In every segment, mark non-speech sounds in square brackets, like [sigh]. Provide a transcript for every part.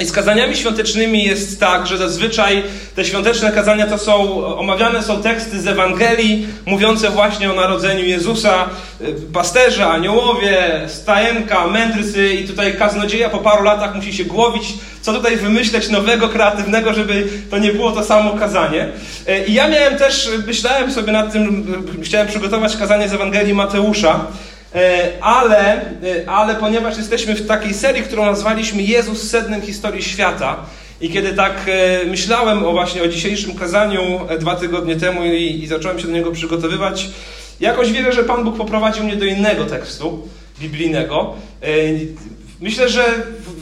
I z kazaniami świątecznymi jest tak, że zazwyczaj te świąteczne kazania to są, omawiane są teksty z Ewangelii, mówiące właśnie o narodzeniu Jezusa, y, pasterze, aniołowie, stajenka, mędrcy i tutaj kaznodzieja po paru latach musi się głowić, co tutaj wymyśleć nowego, kreatywnego, żeby to nie było to samo kazanie. Y, I ja miałem też, myślałem sobie nad tym, y, chciałem przygotować kazanie z Ewangelii Mateusza, ale, e, ale ponieważ jesteśmy w takiej serii, którą nazwaliśmy Jezus sednem historii świata, i kiedy tak e, myślałem o właśnie o dzisiejszym kazaniu dwa tygodnie temu i, i zacząłem się do niego przygotowywać, jakoś wierzę, że Pan Bóg poprowadził mnie do innego tekstu biblijnego. Myślę, że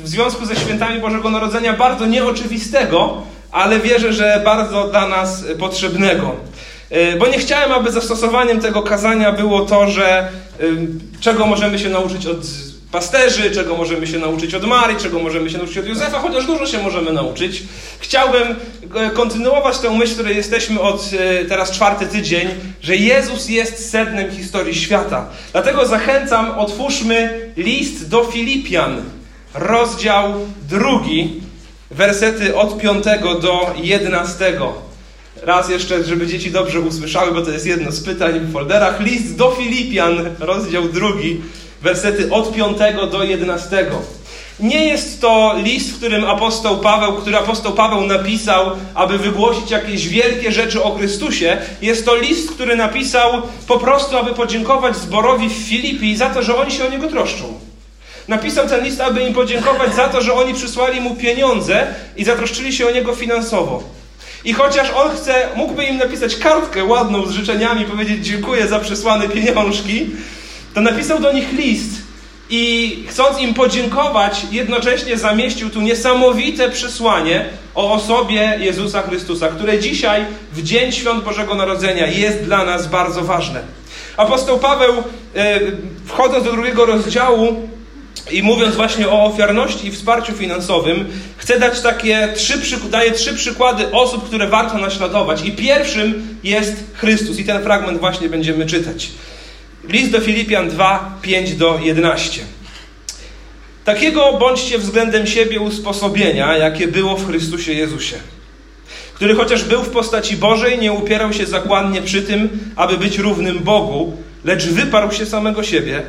w związku ze świętami Bożego Narodzenia bardzo nieoczywistego, ale wierzę, że bardzo dla nas potrzebnego. E, bo nie chciałem, aby zastosowaniem tego kazania było to, że czego możemy się nauczyć od pasterzy, czego możemy się nauczyć od Marii, czego możemy się nauczyć od Józefa, chociaż dużo się możemy nauczyć. Chciałbym e, kontynuować tę myśl, której jesteśmy od e, teraz czwarty tydzień, że Jezus jest sednem historii świata. Dlatego zachęcam, otwórzmy list do Filipian, rozdział drugi, wersety od piątego do jedenastego. Raz jeszcze, żeby dzieci dobrze usłyszały, bo to jest jedno z pytań w folderach. List do Filipian, rozdział drugi, wersety od 5 do 11. Nie jest to list, w którym apostoł Paweł, który apostoł Paweł napisał, aby wygłosić jakieś wielkie rzeczy o Chrystusie. Jest to list, który napisał po prostu, aby podziękować zborowi w Filipii za to, że oni się o niego troszczą. Napisał ten list, aby im podziękować za to, że oni przysłali mu pieniądze i zatroszczyli się o niego finansowo. I chociaż on chce, mógłby im napisać kartkę ładną z życzeniami, powiedzieć dziękuję za przesłane pieniążki, to napisał do nich list i chcąc im podziękować, jednocześnie zamieścił tu niesamowite przesłanie o osobie Jezusa Chrystusa, które dzisiaj, w Dzień Świąt Bożego Narodzenia, jest dla nas bardzo ważne. Apostoł Paweł, e, wchodząc do drugiego rozdziału, i mówiąc właśnie o ofiarności i wsparciu finansowym, chcę dać takie trzy, daję trzy przykłady osób, które warto naśladować. I pierwszym jest Chrystus. I ten fragment właśnie będziemy czytać. List do Filipian 2, 5 do 11. Takiego bądźcie względem siebie usposobienia, jakie było w Chrystusie Jezusie, który chociaż był w postaci Bożej, nie upierał się zakładnie przy tym, aby być równym Bogu, lecz wyparł się samego siebie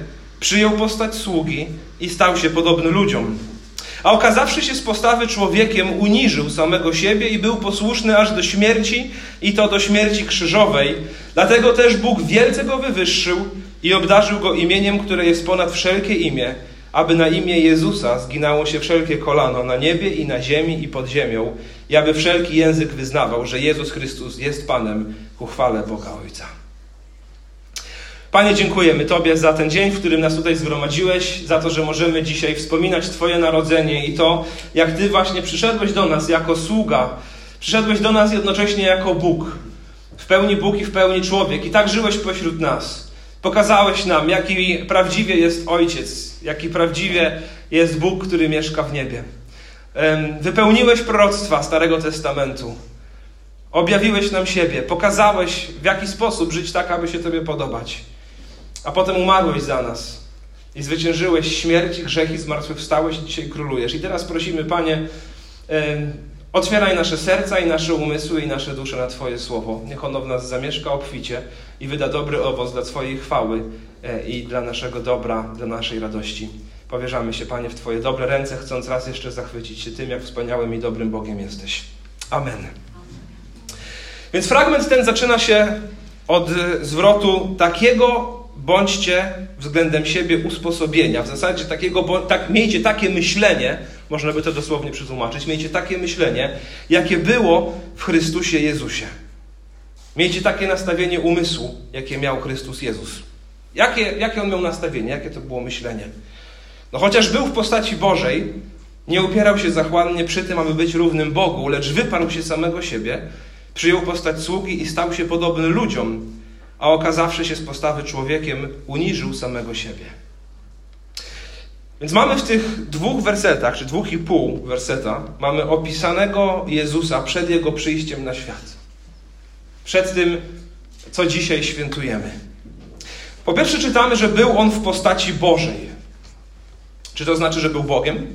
Przyjął postać sługi i stał się podobny ludziom. A okazawszy się z postawy człowiekiem, uniżył samego siebie i był posłuszny aż do śmierci, i to do śmierci krzyżowej. Dlatego też Bóg wielce go wywyższył i obdarzył go imieniem, które jest ponad wszelkie imię, aby na imię Jezusa zginało się wszelkie kolano na niebie i na ziemi i pod ziemią, i aby wszelki język wyznawał, że Jezus Chrystus jest Panem ku chwale Boga Ojca. Panie, dziękujemy Tobie za ten dzień, w którym nas tutaj zgromadziłeś, za to, że możemy dzisiaj wspominać Twoje narodzenie i to, jak Ty właśnie przyszedłeś do nas jako sługa, przyszedłeś do nas jednocześnie jako Bóg, w pełni Bóg i w pełni człowiek, i tak żyłeś pośród nas. Pokazałeś nam, jaki prawdziwie jest Ojciec, jaki prawdziwie jest Bóg, który mieszka w niebie. Wypełniłeś proroctwa Starego Testamentu. Objawiłeś nam siebie, pokazałeś, w jaki sposób żyć tak, aby się Tobie podobać a potem umarłeś za nas i zwyciężyłeś śmierć, grzech i zmartwychwstałeś i dzisiaj królujesz. I teraz prosimy, Panie, otwieraj nasze serca i nasze umysły i nasze dusze na Twoje słowo. Niech ono w nas zamieszka obficie i wyda dobry owoc dla Twojej chwały e, i dla naszego dobra, dla naszej radości. Powierzamy się, Panie, w Twoje dobre ręce, chcąc raz jeszcze zachwycić się tym, jak wspaniałym i dobrym Bogiem jesteś. Amen. Więc fragment ten zaczyna się od zwrotu takiego bądźcie względem siebie usposobienia. W zasadzie takiego, tak, miejcie takie myślenie, można by to dosłownie przetłumaczyć, miejcie takie myślenie, jakie było w Chrystusie Jezusie. Miejcie takie nastawienie umysłu, jakie miał Chrystus Jezus. Jakie, jakie on miał nastawienie, jakie to było myślenie? No chociaż był w postaci Bożej, nie upierał się zachłannie przy tym, aby być równym Bogu, lecz wyparł się samego siebie, przyjął postać sługi i stał się podobny ludziom, a okazawszy się z postawy człowiekiem, uniżył samego siebie. Więc mamy w tych dwóch wersetach, czy dwóch i pół werseta, mamy opisanego Jezusa przed Jego przyjściem na świat. Przed tym, co dzisiaj świętujemy. Po pierwsze czytamy, że był On w postaci Bożej. Czy to znaczy, że był Bogiem?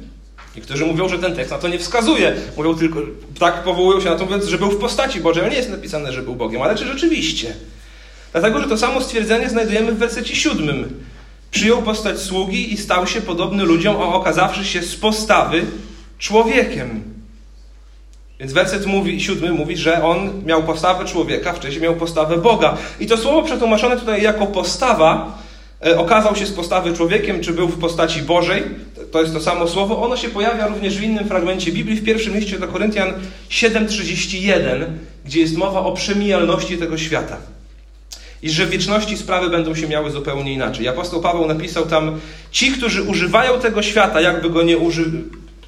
Niektórzy mówią, że ten tekst na to nie wskazuje. Mówią tylko, tak powołują się na to, mówiąc, że był w postaci Bożej, ale nie jest napisane, że był Bogiem. Ale czy rzeczywiście? Dlatego, że to samo stwierdzenie znajdujemy w wersecie siódmym. Przyjął postać sługi i stał się podobny ludziom, a okazawszy się z postawy człowiekiem. Więc werset mówi, siódmy mówi, że on miał postawę człowieka, wcześniej miał postawę Boga. I to słowo przetłumaczone tutaj jako postawa e, okazał się z postawy człowiekiem, czy był w postaci Bożej. To jest to samo słowo. Ono się pojawia również w innym fragmencie Biblii, w pierwszym liście do Koryntian 7,31, gdzie jest mowa o przemijalności tego świata. I że w wieczności sprawy będą się miały zupełnie inaczej. Apostoł Paweł napisał tam, ci, którzy używają tego świata, jakby go nie używali,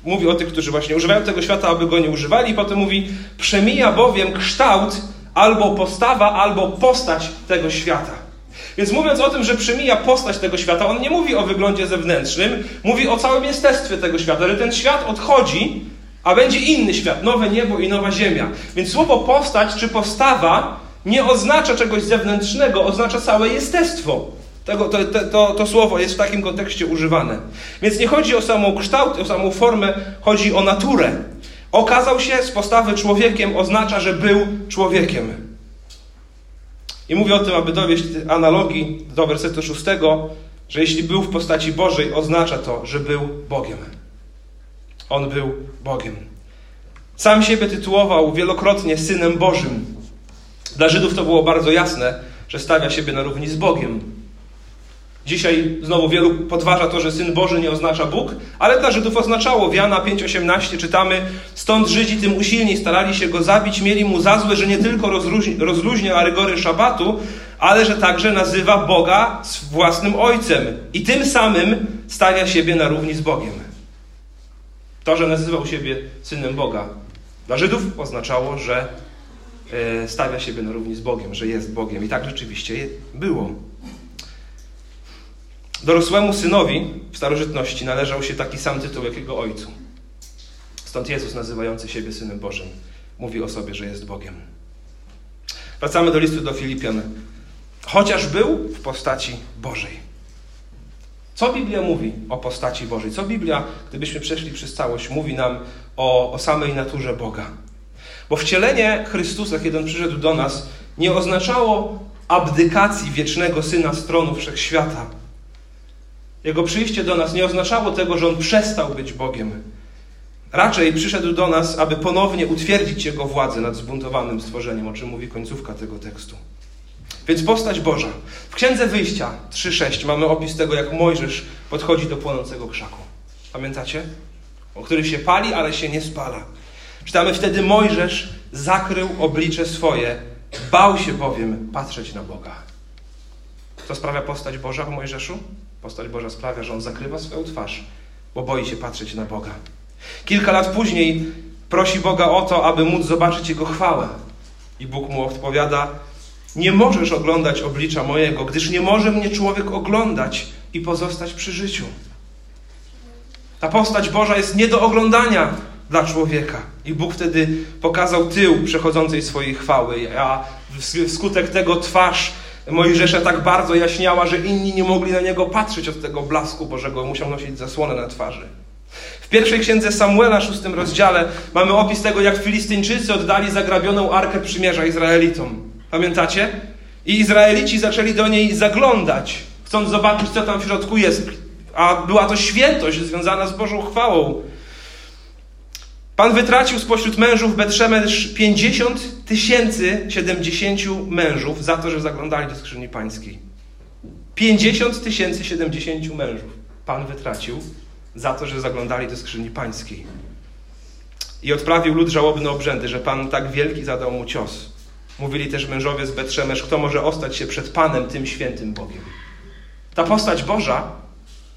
mówi o tych, którzy właśnie używają tego świata, aby go nie używali, i potem mówi: Przemija bowiem kształt albo postawa, albo postać tego świata. Więc mówiąc o tym, że przemija postać tego świata, on nie mówi o wyglądzie zewnętrznym, mówi o całym jestestwie tego świata, że ten świat odchodzi, a będzie inny świat, nowe niebo i nowa ziemia. Więc słowo postać czy postawa nie oznacza czegoś zewnętrznego, oznacza całe jestestwo. Tego, to, to, to, słowo jest w takim kontekście używane. Więc nie chodzi o samą kształt, o samą formę, chodzi o naturę. Okazał się z postawy człowiekiem, oznacza, że był człowiekiem. I mówię o tym, aby dowieść analogii do wersetu szóstego, że jeśli był w postaci Bożej, oznacza to, że był Bogiem. On był Bogiem. Sam siebie tytułował wielokrotnie Synem Bożym. Dla Żydów to było bardzo jasne, że stawia siebie na równi z Bogiem. Dzisiaj znowu wielu podważa to, że Syn Boży nie oznacza Bóg, ale dla Żydów oznaczało. W Jana 5,18 czytamy, stąd Żydzi tym usilniej starali się go zabić, mieli mu za złe, że nie tylko rozluźnia rygory szabatu, ale że także nazywa Boga własnym Ojcem i tym samym stawia siebie na równi z Bogiem. To, że nazywał siebie Synem Boga, dla Żydów oznaczało, że stawia siebie na równi z Bogiem, że jest Bogiem. I tak rzeczywiście było. Dorosłemu synowi w starożytności należał się taki sam tytuł jak jego ojcu. Stąd Jezus, nazywający siebie Synem Bożym, mówi o sobie, że jest Bogiem. Wracamy do listu do Filipian. Chociaż był w postaci Bożej. Co Biblia mówi o postaci Bożej? Co Biblia, gdybyśmy przeszli przez całość, mówi nam o, o samej naturze Boga? Bo wcielenie Chrystusa, kiedy On przyszedł do nas, nie oznaczało abdykacji wiecznego Syna z tronu wszechświata, jego przyjście do nas nie oznaczało tego, że on przestał być Bogiem. Raczej przyszedł do nas, aby ponownie utwierdzić Jego władzę nad zbuntowanym stworzeniem, o czym mówi końcówka tego tekstu. Więc postać Boża. W Księdze Wyjścia 3.6 mamy opis tego, jak Mojżesz podchodzi do płonącego krzaku. Pamiętacie? O który się pali, ale się nie spala. Czytamy wtedy Mojżesz zakrył oblicze swoje, bał się bowiem patrzeć na Boga. Co sprawia postać Boża w Mojżeszu? Postać Boża sprawia, że on zakrywa swoją twarz, bo boi się patrzeć na Boga. Kilka lat później prosi Boga o to, aby móc zobaczyć Jego chwałę. I Bóg mu odpowiada: Nie możesz oglądać oblicza mojego, gdyż nie może mnie człowiek oglądać i pozostać przy życiu. Ta postać Boża jest nie do oglądania dla człowieka. I Bóg wtedy pokazał tył przechodzącej swojej chwały, a wskutek tego twarz Mojżesza tak bardzo jaśniała, że inni nie mogli na niego patrzeć od tego blasku Bożego, musiał nosić zasłonę na twarzy. W pierwszej księdze Samuela, szóstym rozdziale, mamy opis tego, jak Filistyńczycy oddali zagrabioną arkę przymierza Izraelitom. Pamiętacie? I Izraelici zaczęli do niej zaglądać, chcąc zobaczyć, co tam w środku jest. A była to świętość związana z Bożą chwałą. Pan wytracił spośród mężów Betrzemesz 50 tysięcy 70 mężów za to, że zaglądali do skrzyni pańskiej. 50 tysięcy 70 mężów Pan wytracił za to, że zaglądali do skrzyni pańskiej. I odprawił lud żałobne obrzędy, że Pan tak wielki zadał mu cios. Mówili też mężowie z Betrzemesz, kto może ostać się przed Panem, tym świętym Bogiem. Ta postać Boża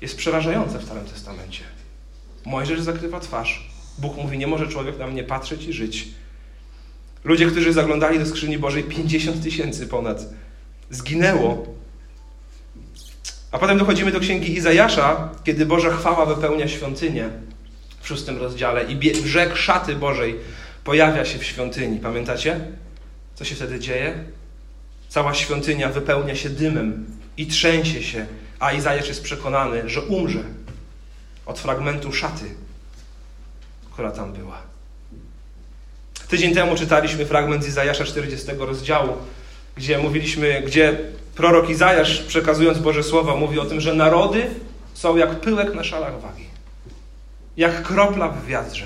jest przerażająca w Starym Testamencie. Mojżesz zakrywa twarz, Bóg mówi, nie może człowiek na mnie patrzeć i żyć. Ludzie, którzy zaglądali do skrzyni Bożej, 50 tysięcy ponad, zginęło. A potem dochodzimy do księgi Izajasza, kiedy Boża chwała wypełnia świątynię w szóstym rozdziale i brzeg szaty Bożej pojawia się w świątyni. Pamiętacie? Co się wtedy dzieje? Cała świątynia wypełnia się dymem i trzęsie się, a Izajasz jest przekonany, że umrze od fragmentu szaty która tam była. Tydzień temu czytaliśmy fragment z Izajasza 40 rozdziału, gdzie mówiliśmy, gdzie prorok Izajasz, przekazując Boże Słowa, mówi o tym, że narody są jak pyłek na szalach wagi, jak kropla w wiatrze.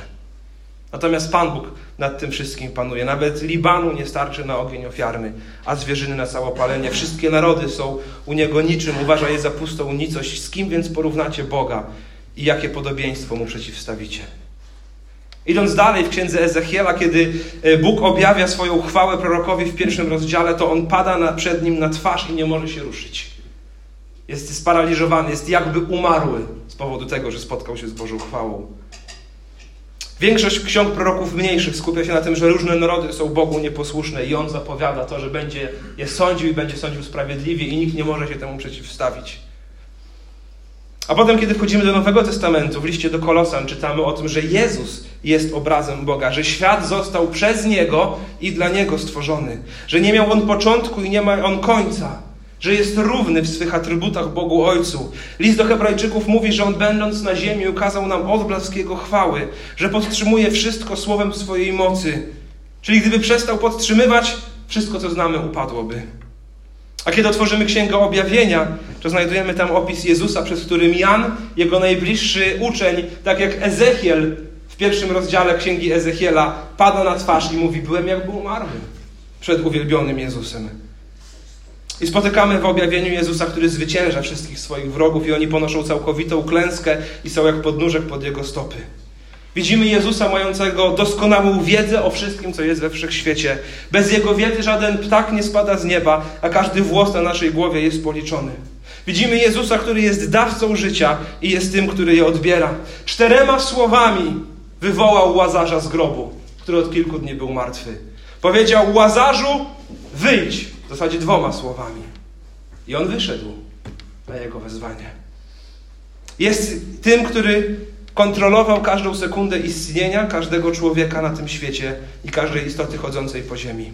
Natomiast Pan Bóg nad tym wszystkim panuje. Nawet Libanu nie starczy na ogień ofiarny, a zwierzyny na całopalenie. Wszystkie narody są u Niego niczym. Uważa je za pustą nicość. Z kim więc porównacie Boga i jakie podobieństwo Mu przeciwstawicie? Idąc dalej w księdze Ezechiela, kiedy e, Bóg objawia swoją chwałę prorokowi w pierwszym rozdziale, to on pada przed nim na twarz i nie może się ruszyć. Jest sparaliżowany, jest jakby umarły z powodu tego, że spotkał się z Bożą chwałą. Większość ksiąg proroków mniejszych skupia się na tym, że różne narody są Bogu nieposłuszne i on zapowiada to, że będzie je sądził i będzie sądził sprawiedliwie i nikt nie może się temu przeciwstawić. A potem, kiedy wchodzimy do Nowego Testamentu, w liście do Kolosan czytamy o tym, że Jezus jest obrazem Boga, że świat został przez Niego i dla Niego stworzony, że nie miał On początku i nie ma On końca, że jest równy w swych atrybutach Bogu Ojcu. List do Hebrajczyków mówi, że On będąc na ziemi ukazał nam odblask Jego chwały, że podtrzymuje wszystko słowem swojej mocy. Czyli gdyby przestał podtrzymywać, wszystko co znamy upadłoby. A kiedy otworzymy Księgę Objawienia, to znajdujemy tam opis Jezusa, przez którym Jan, jego najbliższy uczeń, tak jak Ezechiel w pierwszym rozdziale Księgi Ezechiela, pada na twarz i mówi: Byłem jakby umarły przed uwielbionym Jezusem. I spotykamy w objawieniu Jezusa, który zwycięża wszystkich swoich wrogów, i oni ponoszą całkowitą klęskę i są jak podnóżek pod jego stopy. Widzimy Jezusa mającego doskonałą wiedzę o wszystkim, co jest we wszechświecie. Bez Jego wiedzy żaden ptak nie spada z nieba, a każdy włos na naszej głowie jest policzony. Widzimy Jezusa, który jest dawcą życia i jest tym, który je odbiera. Czterema słowami wywołał Łazarza z grobu, który od kilku dni był martwy. Powiedział: Łazarzu, wyjdź! W zasadzie dwoma słowami. I on wyszedł na jego wezwanie. Jest tym, który kontrolował każdą sekundę istnienia każdego człowieka na tym świecie i każdej istoty chodzącej po ziemi.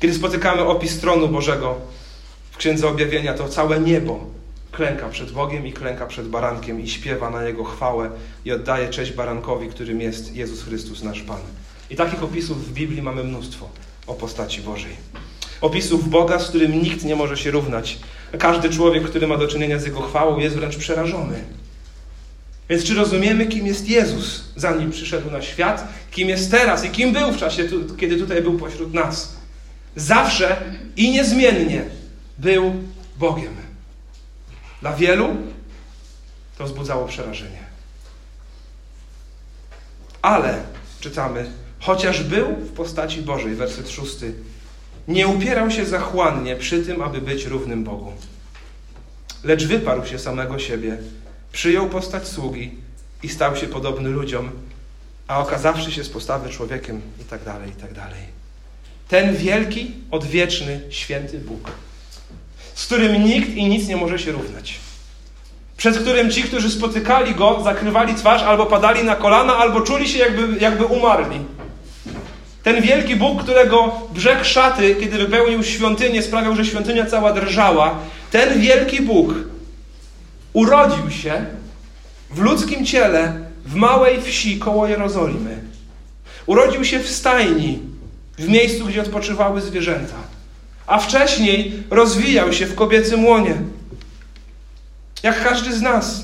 Kiedy spotykamy opis tronu Bożego w Księdze Objawienia, to całe niebo klęka przed Bogiem i klęka przed barankiem i śpiewa na Jego chwałę i oddaje cześć barankowi, którym jest Jezus Chrystus, nasz Pan. I takich opisów w Biblii mamy mnóstwo o postaci Bożej. Opisów Boga, z którym nikt nie może się równać. Każdy człowiek, który ma do czynienia z Jego chwałą, jest wręcz przerażony. Więc czy rozumiemy, kim jest Jezus, zanim przyszedł na świat, kim jest teraz i kim był w czasie, kiedy tutaj był pośród nas? Zawsze i niezmiennie był Bogiem. Dla wielu to wzbudzało przerażenie. Ale, czytamy, chociaż był w postaci Bożej, werset szósty, nie upierał się zachłannie przy tym, aby być równym Bogu. Lecz wyparł się samego siebie, przyjął postać sługi i stał się podobny ludziom, a okazawszy się z postawy człowiekiem i tak dalej, i tak dalej. Ten wielki, odwieczny, święty Bóg, z którym nikt i nic nie może się równać. Przed którym ci, którzy spotykali Go, zakrywali twarz, albo padali na kolana, albo czuli się jakby, jakby umarli. Ten wielki Bóg, którego brzeg szaty, kiedy wypełnił świątynię, sprawiał, że świątynia cała drżała. Ten wielki Bóg urodził się w ludzkim ciele w małej wsi koło Jerozolimy. Urodził się w stajni, w miejscu, gdzie odpoczywały zwierzęta. A wcześniej rozwijał się w kobiecym łonie. Jak każdy z nas.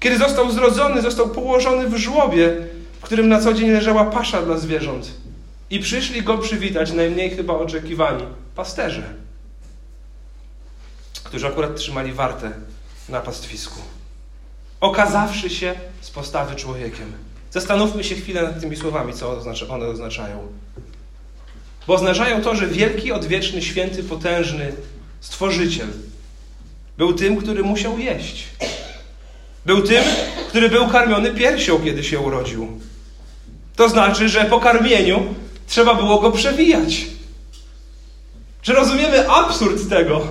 Kiedy został zrodzony, został położony w żłobie, w którym na co dzień leżała pasza dla zwierząt. I przyszli go przywitać, najmniej chyba oczekiwani, pasterze, którzy akurat trzymali wartę na pastwisku. Okazawszy się z postawy człowiekiem. Zastanówmy się chwilę nad tymi słowami, co one oznaczają. Bo oznaczają to, że wielki, odwieczny, święty, potężny Stworzyciel był tym, który musiał jeść. Był tym, który był karmiony piersią, kiedy się urodził. To znaczy, że po karmieniu trzeba było go przewijać. Czy rozumiemy absurd tego,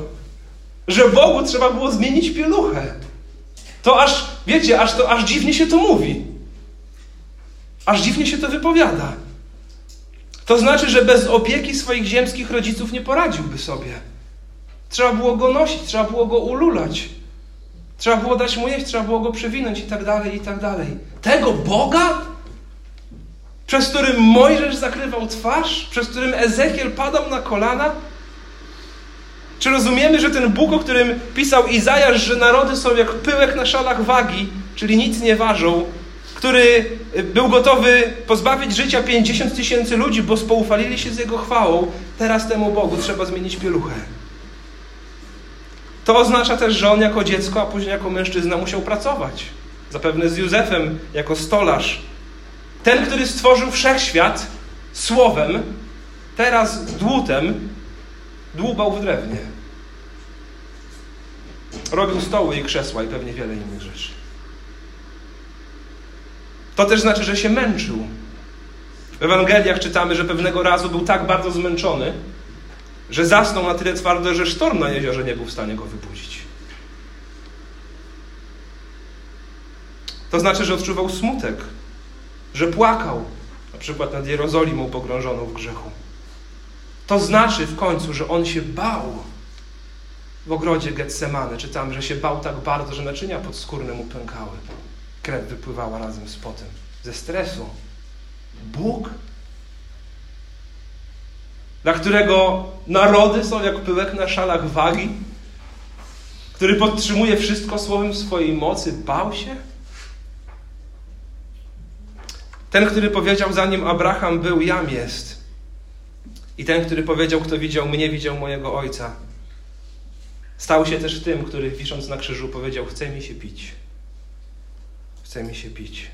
że Bogu trzeba było zmienić pieluchę? To aż, wiecie, aż, to, aż dziwnie się to mówi. Aż dziwnie się to wypowiada. To znaczy, że bez opieki swoich ziemskich rodziców nie poradziłby sobie. Trzeba było go nosić, trzeba było go ululać. Trzeba było dać mu jeść, trzeba było go przewinąć i tak dalej, i tak dalej. Tego Boga przez którym Mojżesz zakrywał twarz, przez którym Ezechiel padał na kolana? Czy rozumiemy, że ten Bóg, o którym pisał Izajasz, że narody są jak pyłek na szalach wagi, czyli nic nie ważą, który był gotowy pozbawić życia 50 tysięcy ludzi, bo spoufalili się z Jego chwałą, teraz temu Bogu trzeba zmienić pieluchę. To oznacza też, że on jako dziecko, a później jako mężczyzna musiał pracować. Zapewne z Józefem jako stolarz. Ten, który stworzył wszechświat słowem, teraz dłutem dłubał w drewnie. Robił stoły i krzesła i pewnie wiele innych rzeczy. To też znaczy, że się męczył. W Ewangeliach czytamy, że pewnego razu był tak bardzo zmęczony, że zasnął na tyle twardo, że sztorm na jeziorze nie był w stanie go wybudzić. To znaczy, że odczuwał smutek, że płakał, na przykład nad Jerozolimą pogrążoną w grzechu. To znaczy w końcu, że on się bał. W ogrodzie Getsemane czytamy, że się bał tak bardzo, że naczynia podskórne mu pękały. Krew wypływała razem z potem. Ze stresu. Bóg, dla którego narody są jak pyłek na szalach wagi, który podtrzymuje wszystko słowem swojej mocy, bał się? Ten, który powiedział, zanim Abraham był, jam jest. I ten, który powiedział, kto widział mnie, widział mojego ojca. Stał się też tym, który wisząc na krzyżu powiedział: Chce mi się pić. Chce mi się pić.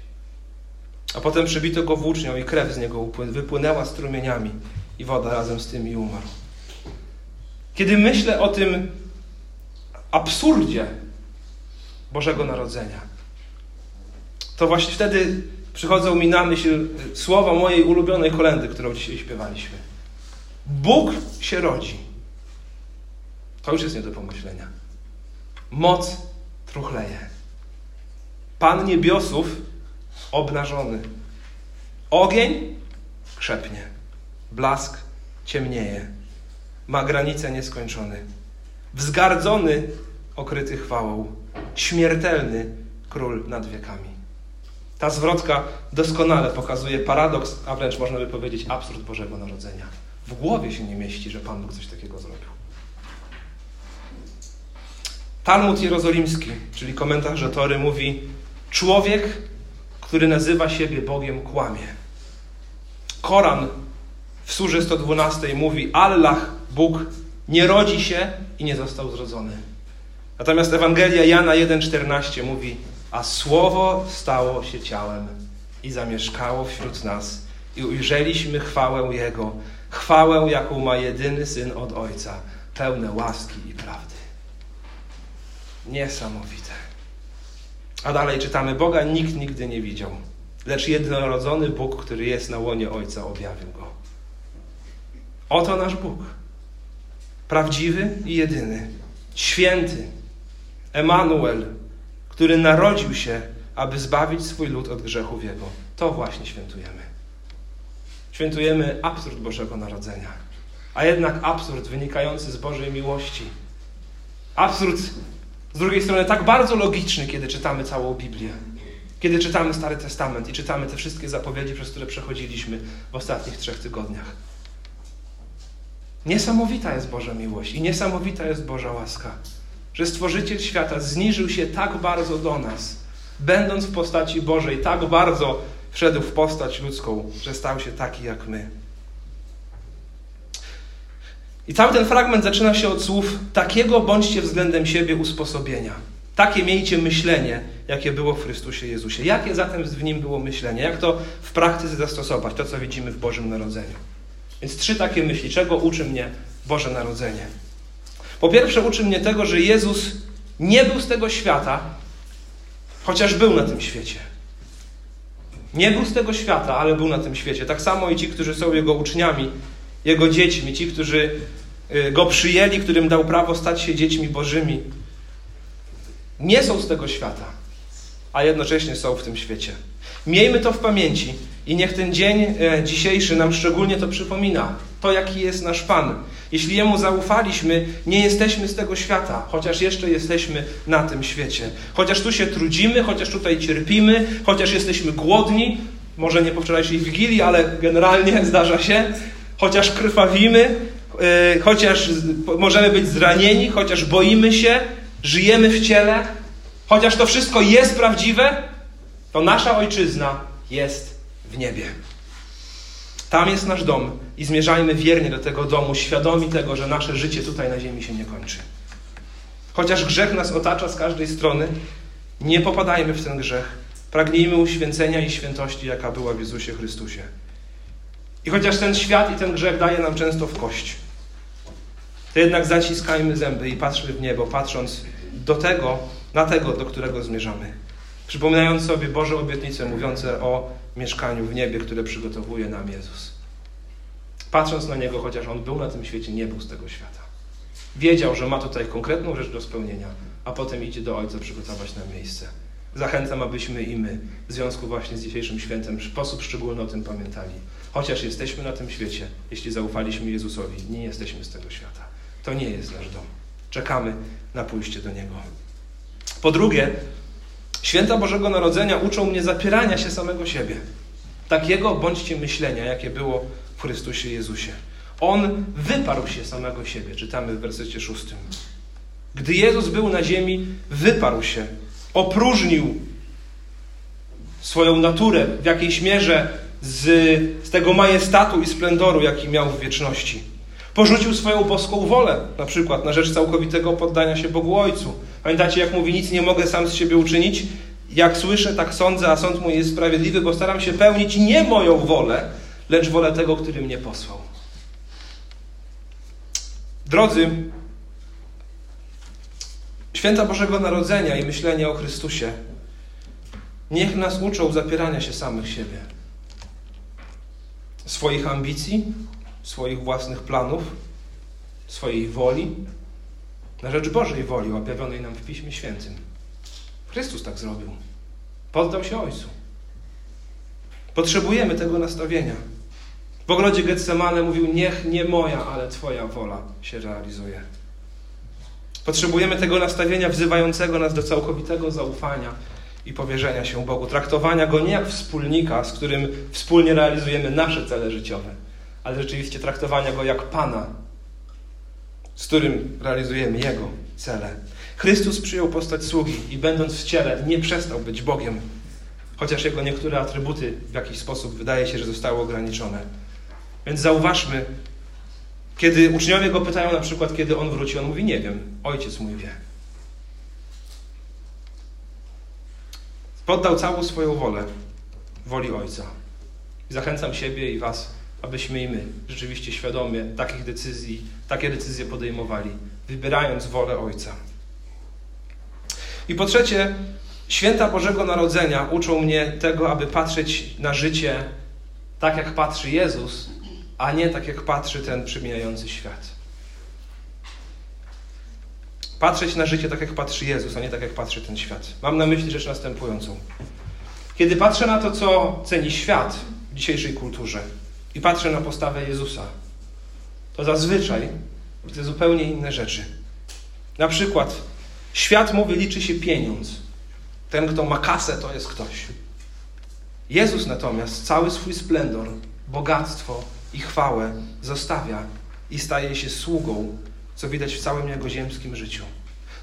A potem przybito go włócznią i krew z niego wypłynęła strumieniami i woda razem z tym i umarł. Kiedy myślę o tym absurdzie Bożego Narodzenia, to właśnie wtedy przychodzą mi na myśl słowa mojej ulubionej kolendy, którą dzisiaj śpiewaliśmy. Bóg się rodzi. To już jest nie do pomyślenia. Moc truchleje. Pan niebiosów obnażony. Ogień krzepnie. Blask ciemnieje. Ma granice nieskończone. Wzgardzony, okryty chwałą. Śmiertelny król nad wiekami. Ta zwrotka doskonale pokazuje paradoks, a wręcz można by powiedzieć absurd Bożego Narodzenia. W głowie się nie mieści, że Pan Bóg coś takiego zrobił. Talmud Jerozolimski, czyli komentarz Tory, mówi: Człowiek, który nazywa siebie Bogiem, kłamie. Koran w Surze 112 mówi: Allah, Bóg, nie rodzi się i nie został zrodzony. Natomiast Ewangelia Jana 1,14 mówi: A słowo stało się ciałem i zamieszkało wśród nas, i ujrzeliśmy chwałę Jego, chwałę, jaką ma jedyny syn od Ojca, pełne łaski i prawdy. Niesamowite. A dalej czytamy: Boga nikt nigdy nie widział, lecz jednorodzony Bóg, który jest na łonie Ojca, objawił go. Oto nasz Bóg. Prawdziwy i jedyny, święty, Emanuel, który narodził się, aby zbawić swój lud od grzechów Jego. To właśnie świętujemy. Świętujemy absurd Bożego Narodzenia, a jednak absurd wynikający z Bożej miłości. Absurd z drugiej strony tak bardzo logiczny, kiedy czytamy całą Biblię. Kiedy czytamy Stary Testament i czytamy te wszystkie zapowiedzi, przez które przechodziliśmy w ostatnich trzech tygodniach. Niesamowita jest Boża miłość i niesamowita jest Boża łaska, że Stworzyciel świata zniżył się tak bardzo do nas, będąc w postaci Bożej, tak bardzo wszedł w postać ludzką, że stał się taki jak my. I cały ten fragment zaczyna się od słów: Takiego bądźcie względem siebie usposobienia. Takie miejcie myślenie, jakie było w Chrystusie Jezusie. Jakie zatem w nim było myślenie? Jak to w praktyce zastosować? To, co widzimy w Bożym Narodzeniu. Więc trzy takie myśli. Czego uczy mnie Boże Narodzenie? Po pierwsze, uczy mnie tego, że Jezus nie był z tego świata, chociaż był na tym świecie. Nie był z tego świata, ale był na tym świecie. Tak samo i ci, którzy są Jego uczniami, Jego dziećmi, ci, którzy y, Go przyjęli, którym dał prawo stać się dziećmi Bożymi, nie są z tego świata, a jednocześnie są w tym świecie. Miejmy to w pamięci i niech ten dzień e, dzisiejszy nam szczególnie to przypomina. To, jaki jest nasz Pan. Jeśli Jemu zaufaliśmy, nie jesteśmy z tego świata, chociaż jeszcze jesteśmy na tym świecie. Chociaż tu się trudzimy, chociaż tutaj cierpimy, chociaż jesteśmy głodni, może nie po wczorajszej Wigilii, ale generalnie [laughs] zdarza się. Chociaż krwawimy, yy, chociaż możemy być zranieni, chociaż boimy się, żyjemy w ciele, chociaż to wszystko jest prawdziwe, to nasza ojczyzna jest w niebie. Tam jest nasz dom i zmierzajmy wiernie do tego domu, świadomi tego, że nasze życie tutaj na ziemi się nie kończy. Chociaż grzech nas otacza z każdej strony, nie popadajmy w ten grzech. Pragnijmy uświęcenia i świętości, jaka była w Jezusie Chrystusie. I chociaż ten świat i ten grzech daje nam często w kość, to jednak zaciskajmy zęby i patrzmy w niebo, patrząc do tego, na tego, do którego zmierzamy. Przypominając sobie Boże obietnice mówiące o mieszkaniu w niebie, które przygotowuje nam Jezus. Patrząc na Niego, chociaż On był na tym świecie, nie był z tego świata. Wiedział, że ma tutaj konkretną rzecz do spełnienia, a potem idzie do Ojca przygotować nam miejsce. Zachęcam, abyśmy i my, w związku właśnie z dzisiejszym świętem, w sposób szczególny o tym pamiętali. Chociaż jesteśmy na tym świecie, jeśli zaufaliśmy Jezusowi, nie jesteśmy z tego świata. To nie jest nasz dom. Czekamy na pójście do Niego. Po drugie, święta Bożego Narodzenia uczą mnie zapierania się samego siebie. Takiego bądźcie myślenia, jakie było w Chrystusie Jezusie. On wyparł się samego siebie, czytamy w wersecie szóstym. Gdy Jezus był na ziemi, wyparł się, opróżnił swoją naturę w jakiejś mierze z, z tego majestatu i splendoru, jaki miał w wieczności. Porzucił swoją boską wolę, na przykład na rzecz całkowitego poddania się Bogu Ojcu. Pamiętacie, jak mówi, nic nie mogę sam z siebie uczynić? Jak słyszę, tak sądzę, a sąd mój jest sprawiedliwy, bo staram się pełnić nie moją wolę, lecz wolę tego, który mnie posłał. Drodzy, święta Bożego Narodzenia i myślenia o Chrystusie niech nas uczą zapierania się samych siebie, swoich ambicji, swoich własnych planów, swojej woli, na rzecz Bożej woli objawionej nam w Piśmie Świętym. Chrystus tak zrobił. Poddał się Ojcu. Potrzebujemy tego nastawienia. W ogrodzie Getsemane mówił: Niech nie moja, ale Twoja wola się realizuje. Potrzebujemy tego nastawienia wzywającego nas do całkowitego zaufania i powierzenia się Bogu, traktowania Go nie jak wspólnika, z którym wspólnie realizujemy nasze cele życiowe, ale rzeczywiście traktowania Go jak Pana, z którym realizujemy Jego cele. Chrystus przyjął postać sługi i będąc w ciele nie przestał być Bogiem, chociaż Jego niektóre atrybuty w jakiś sposób wydaje się, że zostały ograniczone. Więc zauważmy, kiedy uczniowie go pytają na przykład, kiedy on wróci, on mówi, nie wiem, ojciec mój wie. Poddał całą swoją wolę woli ojca. Zachęcam siebie i was, abyśmy i my rzeczywiście świadomie takich decyzji, takie decyzje podejmowali, wybierając wolę ojca. I po trzecie, święta Bożego Narodzenia uczą mnie tego, aby patrzeć na życie tak, jak patrzy Jezus, a nie tak jak patrzy ten przemijający świat. Patrzeć na życie tak jak patrzy Jezus, a nie tak jak patrzy ten świat. Mam na myśli rzecz następującą. Kiedy patrzę na to, co ceni świat w dzisiejszej kulturze i patrzę na postawę Jezusa, to zazwyczaj widzę zupełnie inne rzeczy. Na przykład, świat mówi, liczy się pieniądz. Ten, kto ma kasę, to jest ktoś. Jezus natomiast cały swój splendor, bogactwo, i chwałę zostawia i staje się sługą, co widać w całym jego ziemskim życiu.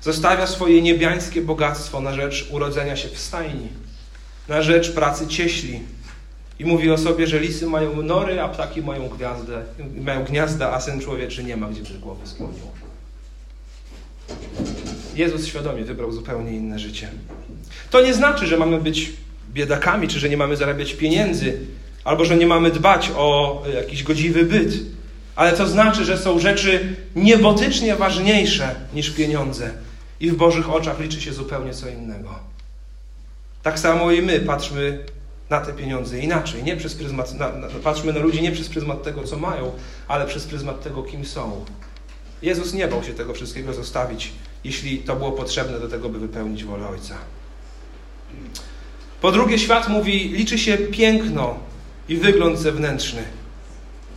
Zostawia swoje niebiańskie bogactwo na rzecz urodzenia się w stajni, na rzecz pracy cieśli. I mówi o sobie, że lisy mają nory, a ptaki mają gwiazdę, mają gniazda, a syn człowieczy nie ma gdzie by głowy skłonił. Jezus świadomie wybrał zupełnie inne życie. To nie znaczy, że mamy być biedakami, czy że nie mamy zarabiać pieniędzy, albo że nie mamy dbać o jakiś godziwy byt. Ale to znaczy, że są rzeczy niebotycznie ważniejsze niż pieniądze. I w Bożych oczach liczy się zupełnie co innego. Tak samo i my patrzmy na te pieniądze inaczej. Nie przez pryzmat, na, na, patrzmy na ludzi nie przez pryzmat tego, co mają, ale przez pryzmat tego, kim są. Jezus nie bał się tego wszystkiego zostawić, jeśli to było potrzebne do tego, by wypełnić wolę Ojca. Po drugie, świat mówi, liczy się piękno, i wygląd zewnętrzny.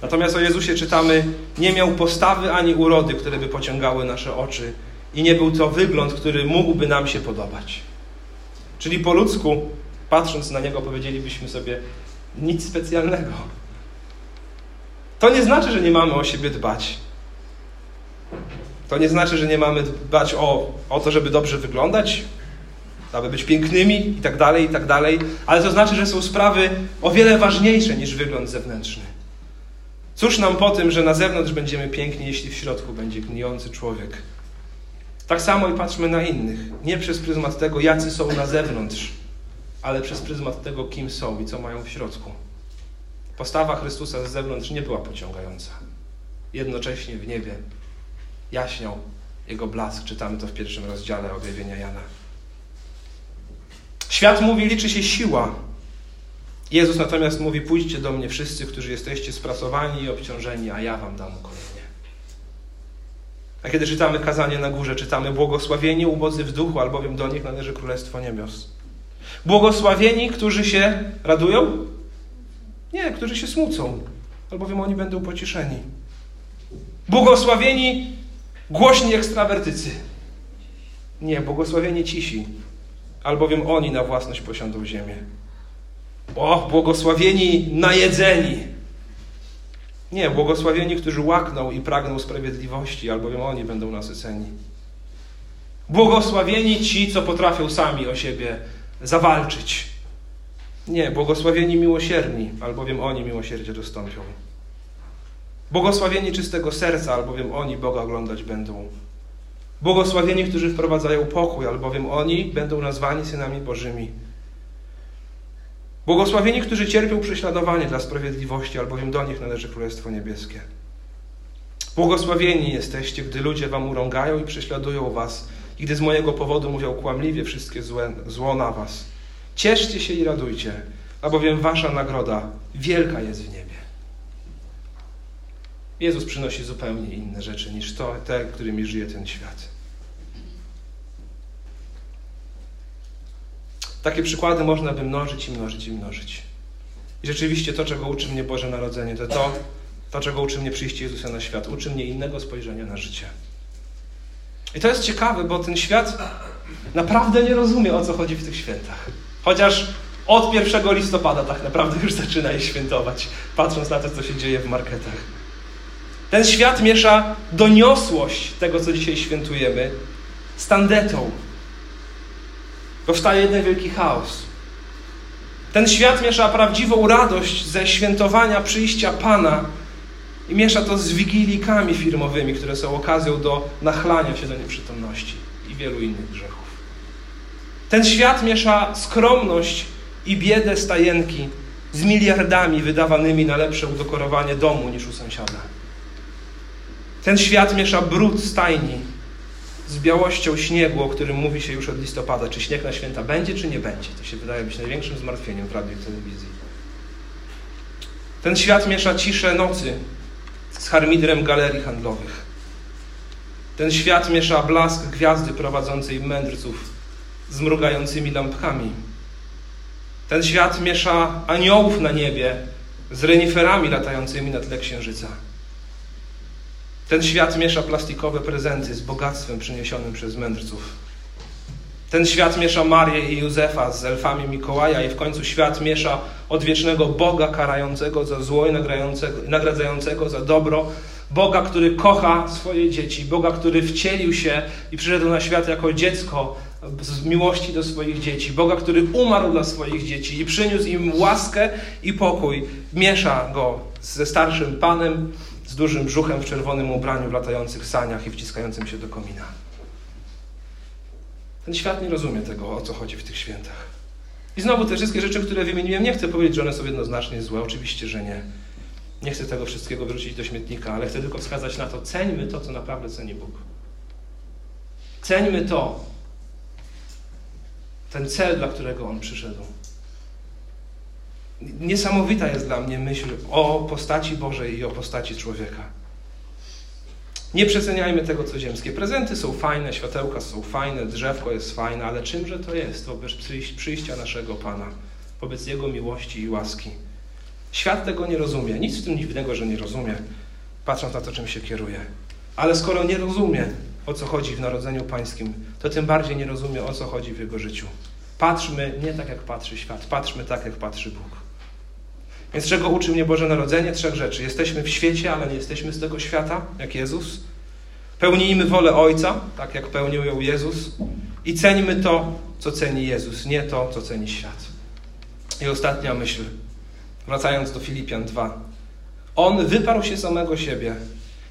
Natomiast o Jezusie czytamy, nie miał postawy ani urody, które by pociągały nasze oczy, i nie był to wygląd, który mógłby nam się podobać. Czyli po ludzku, patrząc na niego, powiedzielibyśmy sobie: Nic specjalnego. To nie znaczy, że nie mamy o siebie dbać. To nie znaczy, że nie mamy dbać o, o to, żeby dobrze wyglądać, aby być pięknymi i tak dalej, i tak dalej, ale to znaczy, że są sprawy o wiele ważniejsze niż wygląd zewnętrzny. Cóż nam po tym, że na zewnątrz będziemy piękni, jeśli w środku będzie gnijący człowiek? Tak samo i patrzmy na innych. Nie przez pryzmat tego, jacy są na zewnątrz, ale przez pryzmat tego, kim są i co mają w środku. Postawa Chrystusa z zewnątrz nie była pociągająca. Jednocześnie w niebie jaśniał jego blask. Czytamy to w pierwszym rozdziale objawienia Jana. Świat mówi, liczy się siła. Jezus natomiast mówi: Pójdźcie do mnie wszyscy, którzy jesteście spracowani i obciążeni, a ja wam dam ukorzenie. A kiedy czytamy kazanie na górze, czytamy błogosławieni ubodzy w duchu, albowiem do nich należy Królestwo Niebios. Błogosławieni, którzy się radują? Nie, którzy się smucą, albowiem oni będą pocieszeni. Błogosławieni głośni ekstrawertycy. Nie, błogosławieni cisi, albowiem oni na własność posiądą ziemię. O, błogosławieni najedzeni. Nie, błogosławieni, którzy łakną i pragną sprawiedliwości, albowiem oni będą nasyceni. Błogosławieni ci, co potrafią sami o siebie zawalczyć. Nie, błogosławieni miłosierni, albowiem oni miłosierdzie dostąpią. Błogosławieni czystego serca, albowiem oni Boga oglądać będą. Błogosławieni, którzy wprowadzają pokój, albowiem oni będą nazwani synami Bożymi. Błogosławieni, którzy cierpią prześladowanie dla sprawiedliwości, albowiem do nich należy Królestwo Niebieskie. Błogosławieni jesteście, gdy ludzie wam urągają i prześladują was, gdy z mojego powodu mówią kłamliwie wszystkie złe, zło na was. Cieszcie się i radujcie, albowiem wasza nagroda wielka jest w niebie. Jezus przynosi zupełnie inne rzeczy niż to, te, którymi żyje ten świat. Takie przykłady można by mnożyć i mnożyć i mnożyć. I rzeczywiście to, czego uczy mnie Boże Narodzenie, to to, to czego uczy mnie przyjście Jezusa na świat. Uczy mnie innego spojrzenia na życie. I to jest ciekawe, bo ten świat naprawdę nie rozumie, o co chodzi w tych świętach. Chociaż od 1 listopada tak naprawdę już zaczyna je świętować, patrząc na to, co się dzieje w marketach. Ten świat miesza doniosłość tego, co dzisiaj świętujemy, z tandetą. Powstaje jeden wielki chaos. Ten świat miesza prawdziwą radość ze świętowania przyjścia Pana i miesza to z wigilijkami firmowymi, które są okazją do nachlania się do nieprzytomności i wielu innych grzechów. Ten świat miesza skromność i biedę stajenki z miliardami wydawanymi na lepsze udekorowanie domu niż u sąsiada. Ten świat miesza brud stajni z białością śniegu, o którym mówi się już od listopada. Czy śnieg na święta będzie, czy nie będzie? To się wydaje być największym zmartwieniem w radiu i telewizji. Ten świat miesza ciszę nocy z harmidrem galerii handlowych. Ten świat miesza blask gwiazdy prowadzącej mędrców z mrugającymi lampkami. Ten świat miesza aniołów na niebie z reniferami latającymi na tle księżyca. Ten świat miesza plastikowe prezenty z bogactwem przyniesionym przez mędrców. Ten świat miesza Marię i Józefa z elfami Mikołaja i w końcu świat miesza odwiecznego Boga karającego za zło i nagradzającego za dobro, Boga, który kocha swoje dzieci, Boga, który wcielił się i przyszedł na świat jako dziecko z miłości do swoich dzieci, Boga, który umarł dla swoich dzieci i przyniósł im łaskę i pokój. Miesza go ze starszym Panem, z dużym brzuchem w czerwonym ubraniu, w latających saniach i wciskającym się do komina. Ten świat nie rozumie tego, o co chodzi w tych świętach. I znowu te wszystkie rzeczy, które wymieniłem, nie chcę powiedzieć, że one są jednoznacznie złe. Oczywiście, że nie. Nie chcę tego wszystkiego wyrzucić do śmietnika, ale chcę tylko wskazać na to, ceńmy to, co naprawdę ceni Bóg. Ceńmy to, ten cel, dla którego On przyszedł. Niesamowita jest dla mnie myśl o postaci Bożej i o postaci człowieka. Nie przeceniajmy tego, co ziemskie. Prezenty są fajne, światełka są fajne, drzewko jest fajne, ale czymże to jest wobec przyjścia naszego Pana, wobec Jego miłości i łaski? Świat tego nie rozumie. Nic w tym dziwnego, że nie rozumie, patrząc na to, czym się kieruje. Ale skoro nie rozumie, o co chodzi w Narodzeniu Pańskim, to tym bardziej nie rozumie, o co chodzi w Jego życiu. Patrzmy nie tak, jak patrzy świat, patrzmy tak, jak patrzy Bóg. Więc czego uczy mnie Boże Narodzenie? Trzech rzeczy. Jesteśmy w świecie, ale nie jesteśmy z tego świata, jak Jezus. Pełnijmy wolę Ojca, tak jak pełnił ją Jezus. I ceńmy to, co ceni Jezus, nie to, co ceni świat. I ostatnia myśl, wracając do Filipian 2. On wyparł się samego siebie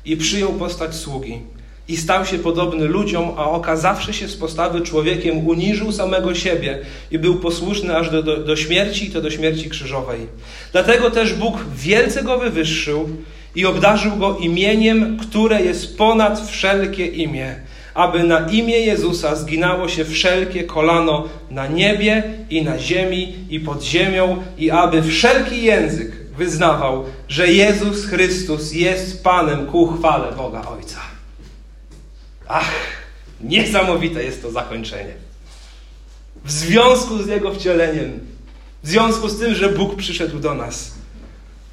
i przyjął postać sługi i stał się podobny ludziom, a okazawszy się z postawy człowiekiem, uniżył samego siebie i był posłuszny aż do, do, do śmierci, i to do śmierci krzyżowej. Dlatego też Bóg wielce go wywyższył i obdarzył go imieniem, które jest ponad wszelkie imię, aby na imię Jezusa zginało się wszelkie kolano na niebie i na ziemi i pod ziemią i aby wszelki język wyznawał, że Jezus Chrystus jest Panem ku chwale Boga Ojca. Ach, niesamowite jest to zakończenie. W związku z Jego wcieleniem, w związku z tym, że Bóg przyszedł do nas,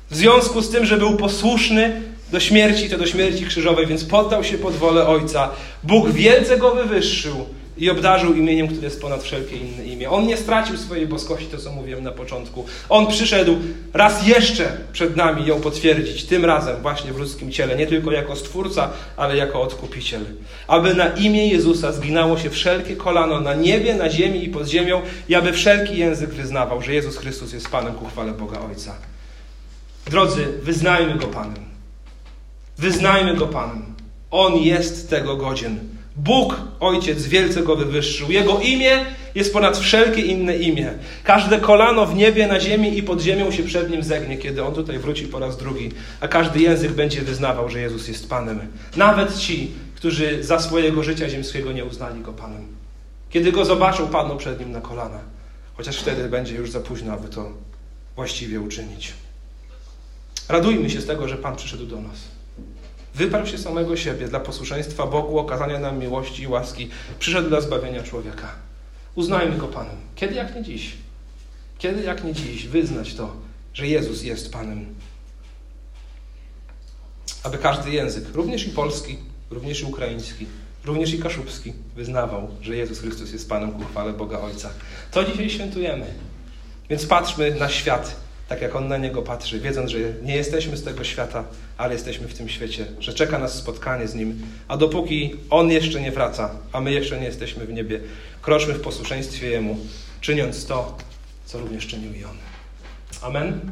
w związku z tym, że był posłuszny do śmierci, to do śmierci krzyżowej, więc poddał się pod wolę Ojca, Bóg wielce go wywyższył i obdarzył imieniem, które jest ponad wszelkie inne imię. On nie stracił swojej boskości, to co mówiłem na początku. On przyszedł raz jeszcze przed nami ją potwierdzić, tym razem właśnie w ludzkim ciele, nie tylko jako Stwórca, ale jako Odkupiciel. Aby na imię Jezusa zginało się wszelkie kolano na niebie, na ziemi i pod ziemią i aby wszelki język wyznawał, że Jezus Chrystus jest Panem ku chwale Boga Ojca. Drodzy, wyznajmy Go Panem. Wyznajmy Go Panem. On jest tego godzien. Bóg, Ojciec, wielce go wywyższył. Jego imię jest ponad wszelkie inne imię. Każde kolano w niebie, na ziemi i pod ziemią się przed nim zegnie, kiedy on tutaj wróci po raz drugi, a każdy język będzie wyznawał, że Jezus jest Panem. Nawet ci, którzy za swojego życia ziemskiego nie uznali go Panem. Kiedy go zobaczą, padną przed nim na kolana. Chociaż wtedy będzie już za późno, aby to właściwie uczynić. Radujmy się z tego, że Pan przyszedł do nas. Wyparł się samego siebie dla posłuszeństwa Bogu, okazania nam miłości i łaski. Przyszedł dla zbawienia człowieka. Uznajmy go Panem. Kiedy jak nie dziś? Kiedy jak nie dziś wyznać to, że Jezus jest Panem? Aby każdy język, również i polski, również i ukraiński, również i kaszubski, wyznawał, że Jezus Chrystus jest Panem ku chwale Boga Ojca. To dzisiaj świętujemy. Więc patrzmy na świat tak jak On na niego patrzy, wiedząc, że nie jesteśmy z tego świata, ale jesteśmy w tym świecie, że czeka nas spotkanie z Nim. A dopóki On jeszcze nie wraca, a my jeszcze nie jesteśmy w niebie, kroczmy w posłuszeństwie Jemu, czyniąc to, co również czynił i On. Amen.